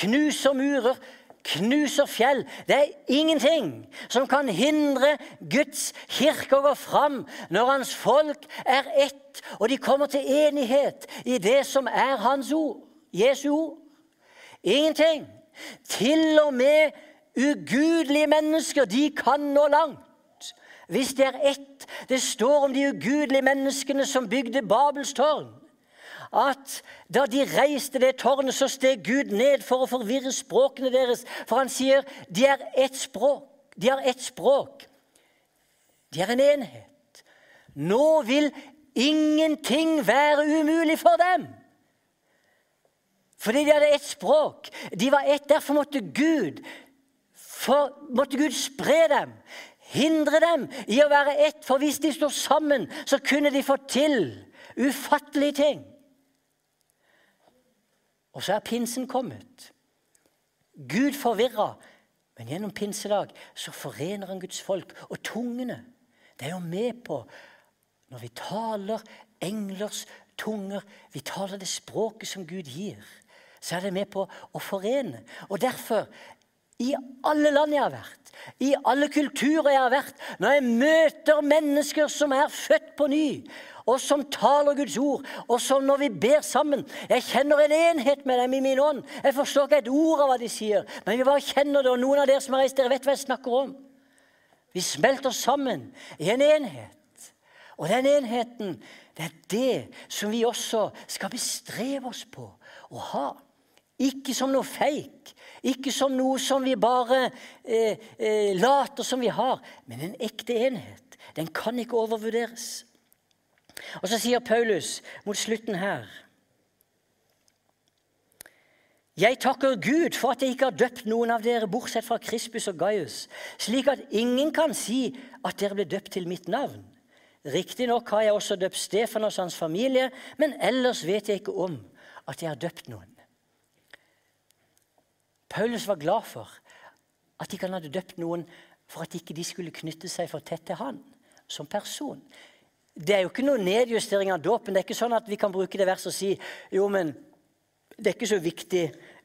knuser murer, knuser fjell. Det er ingenting som kan hindre Guds kirke å gå fram når hans folk er ett, og de kommer til enighet i det som er hans ord, Jesu ord. Ingenting. Til og med ugudelige mennesker, de kan nå langt. Hvis det er ett Det står om de ugudelige menneskene som bygde Babels tårn at da de reiste det tårnet, så steg Gud ned for å forvirre språkene deres. For han sier de er ett språk. De har ett språk. De er en enhet. Nå vil ingenting være umulig for dem. Fordi de hadde ett språk. De var ett. Derfor måtte Gud, for, måtte Gud spre dem. Hindre dem i å være ett. For hvis de sto sammen, så kunne de få til ufattelige ting. Og så er pinsen kommet. Gud forvirra, men gjennom pinsedag så forener han Guds folk. Og tungene, det er jo med på Når vi taler englers tunger, vi taler det språket som Gud gir, så er det med på å forene. Og derfor, i alle land jeg har vært, i alle kulturer jeg har vært, når jeg møter mennesker som er født på ny, og som taler Guds ord, og som når vi ber sammen Jeg kjenner en enhet med dem i min ånd. Jeg forstår ikke et ord av hva de sier, men vi bare kjenner det. Og noen av dere som har reist, dere vet hva jeg snakker om. Vi smelter sammen i en enhet. Og den enheten, det er det som vi også skal bestrebe oss på å ha. Ikke som noe feik, ikke som noe som vi bare eh, eh, later som vi har, men en ekte enhet. Den kan ikke overvurderes. Og så sier Paulus mot slutten her Jeg takker Gud for at jeg ikke har døpt noen av dere bortsett fra Krispus og Gaius, slik at ingen kan si at dere ble døpt til mitt navn. Riktignok har jeg også døpt Stefan og hans familie, men ellers vet jeg ikke om at jeg har døpt noen. Paulus var glad for at ikke han hadde døpt noen for at ikke de skulle knytte seg for tett til han som person. Det er jo ikke noe nedjustering av dåpen. Det er ikke sånn at vi kan bruke det verset og si jo, men det er ikke så viktig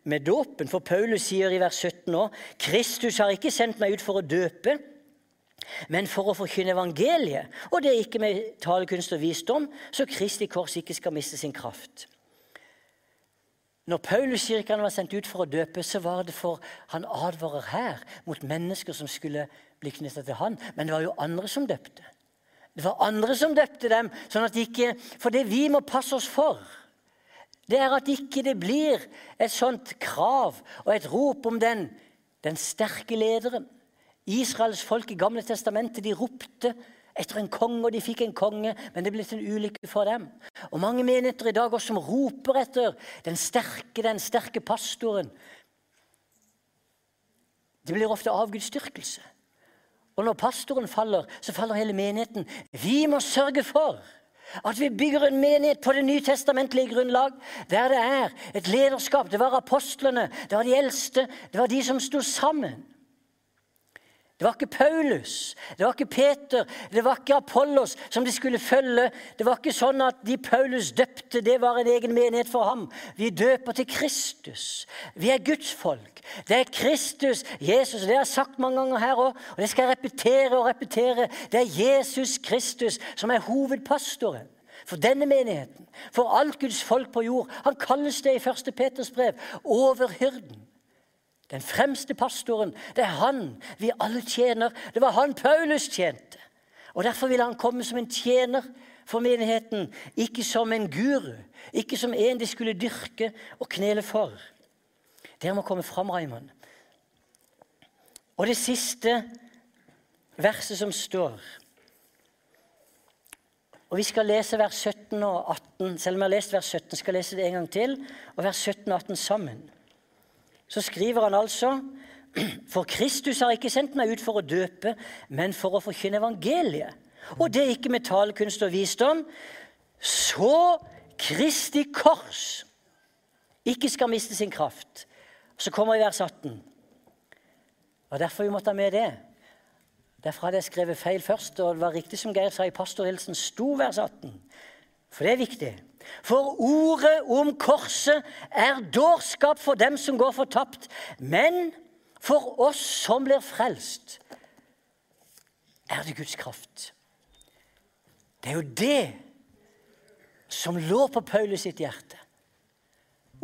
med dåpen. For Paulus sier i vers 17 òg Kristus har ikke sendt meg ut for å døpe, men for å forkynne evangeliet. Og det er ikke med talekunst og visdom, så Kristi kors ikke skal miste sin kraft. Når Paulus sier ikke han var sendt ut for å døpe, så var det for han advarer her mot mennesker som skulle bli knytta til han. Men det var jo andre som døpte. Det var andre som døpte dem. sånn at ikke, For det vi må passe oss for, det er at ikke det blir et sånt krav og et rop om den, den sterke lederen. Israels folk i Gamle testamentet de ropte etter en konge, og de fikk en konge, men det ble til en ulykke for dem. Og Mange menigheter i dag også som roper etter den sterke, den sterke pastoren. Det blir ofte avgudsdyrkelse. Og når pastoren faller, så faller hele menigheten. Vi må sørge for at vi bygger en menighet på det nytestamentlige grunnlag, der det er et lederskap. Det var apostlene, det var de eldste, det var de som sto sammen. Det var ikke Paulus, det var ikke Peter, det var ikke Apollos som de skulle følge. Det var ikke sånn at de Paulus døpte, det var en egen menighet for ham. Vi døper til Kristus. Vi er Guds folk. Det er Kristus, Jesus. Det har jeg sagt mange ganger her òg, og det skal jeg repetere og repetere. Det er Jesus Kristus som er hovedpastoren. for denne menigheten, for alt Guds folk på jord. Han kalles det i 1. Peters brev overhyrden. Den fremste pastoren. Det er han vi alle tjener. Det var han Paulus tjente. Og Derfor ville han komme som en tjener for menigheten, ikke som en guru, ikke som en de skulle dyrke og knele for. Dere må komme fram, Raymond. Og det siste verset som står og Vi skal lese vers 17 og 18. Selv om jeg har lest vers 17, skal jeg lese det en gang til. Og vers 17 og 18 sammen. Så skriver han altså For Kristus har ikke sendt meg ut for å døpe, men for å forkynne evangeliet. Og det er ikke med talekunst og visdom. Så Kristi kors ikke skal miste sin kraft. Så kommer i vers 18. Og derfor vi måtte ha med det. Derfor hadde jeg skrevet feil først, og det var riktig som Geir sa i pastorhilsen, sto vers 18. For det er viktig. For ordet om korset er dårskap for dem som går fortapt. Men for oss som blir frelst, er det Guds kraft. Det er jo det som lå på Paulus sitt hjerte.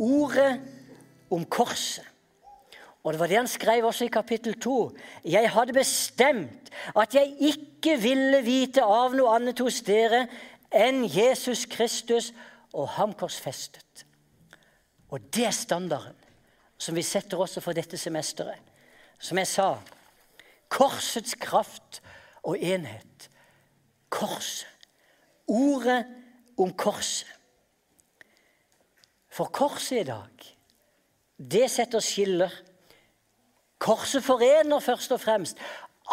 Ordet om korset. Og det var det han skrev også i kapittel 2. Jeg hadde bestemt at jeg ikke ville vite av noe annet hos dere enn Jesus Kristus og ham korsfestet. Og det er standarden som vi setter også for dette semesteret. Som jeg sa korsets kraft og enhet. Korset. Ordet om korset. For korset i dag, det setter skiller Korset forener først og fremst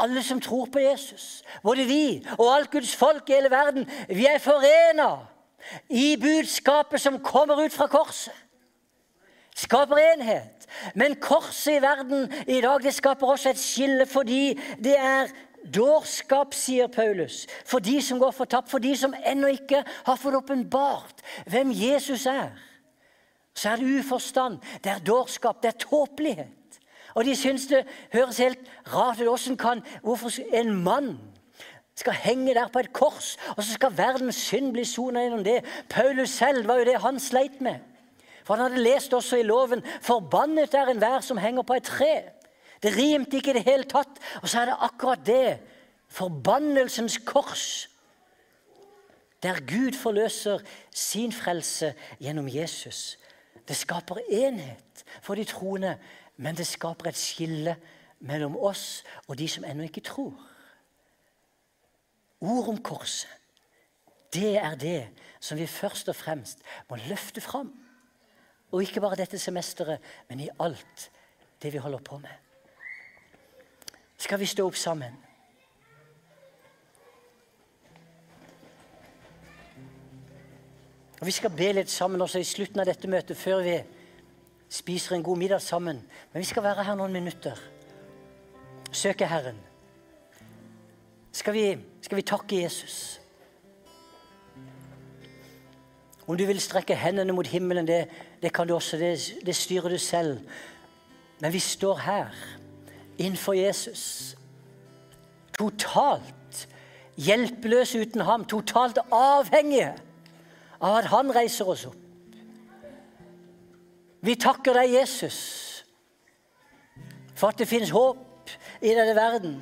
alle som tror på Jesus. Både vi og alt Guds folk i hele verden. Vi er forena i budskapet som kommer ut fra korset. Skaper enhet. Men korset i verden i dag det skaper også et skille fordi det er dårskap, sier Paulus. For de som går fortapt, for de som ennå ikke har fått åpenbart hvem Jesus er. Så er det uforstand, det er dårskap, det er tåpelighet. Og de syns det høres helt rart ut. Hvordan hvorfor en mann skal henge der på et kors, og så skal verdens synd bli sona gjennom det? Paulus selv var jo det han sleit med. For han hadde lest også i loven 'Forbannet er enhver som henger på et tre'. Det rimte ikke i det hele tatt. Og så er det akkurat det. Forbannelsens kors. Der Gud forløser sin frelse gjennom Jesus. Det skaper enhet for de troende men det skaper et skille mellom oss og de som ennå ikke tror. Ord om korset, det er det som vi først og fremst må løfte fram. Og ikke bare dette semesteret, men i alt det vi holder på med. Skal vi stå opp sammen? Og Vi skal be litt sammen også i slutten av dette møtet, før vi spiser en god middag sammen. Men vi skal være her noen minutter. Søke Herren. Skal vi, skal vi takke Jesus? Om du vil strekke hendene mot himmelen, det, det kan du også. Det, det styrer du selv. Men vi står her innenfor Jesus. Totalt hjelpeløse uten ham. Totalt avhengige av at han reiser oss opp. Vi takker deg, Jesus, for at det finnes håp i denne verden.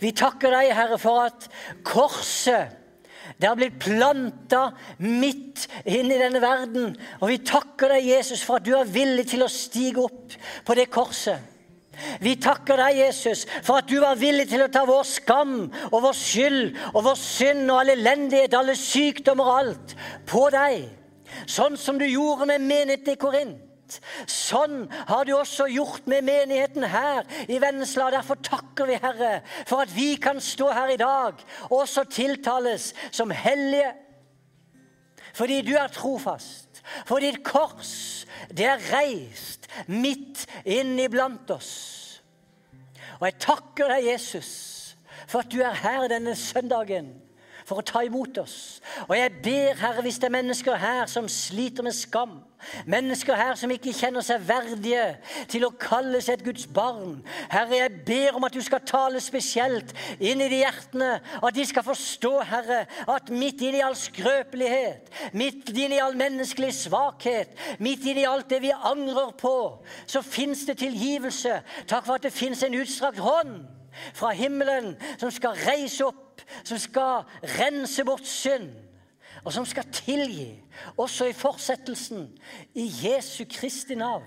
Vi takker deg, Herre, for at korset det har blitt planta midt inn i denne verden. Og vi takker deg, Jesus, for at du er villig til å stige opp på det korset. Vi takker deg, Jesus, for at du var villig til å ta vår skam og vår skyld og vår synd og all elendighet, alle sykdommer og alt, på deg. Sånn som du gjorde med menigheten i Korint. Sånn har du også gjort med menigheten her i Vennesla. Derfor takker vi, Herre, for at vi kan stå her i dag og også tiltales som hellige. Fordi du er trofast. For ditt kors, det er reist midt inn iblant oss. Og jeg takker deg, Jesus, for at du er her denne søndagen for å ta imot oss. Og jeg ber, Herre, hvis det er mennesker her som sliter med skam, mennesker her som ikke kjenner seg verdige til å kalle seg et Guds barn Herre, jeg ber om at du skal tale spesielt inn i de hjertene, at de skal forstå, Herre, at midt inn i all skrøpelighet, midt inn i all menneskelig svakhet, midt inn i alt det vi angrer på, så fins det tilgivelse. Takk for at det fins en utstrakt hånd fra himmelen som skal reise opp, som skal rense bort synd, og som skal tilgi, også i fortsettelsen, i Jesu Kristi navn.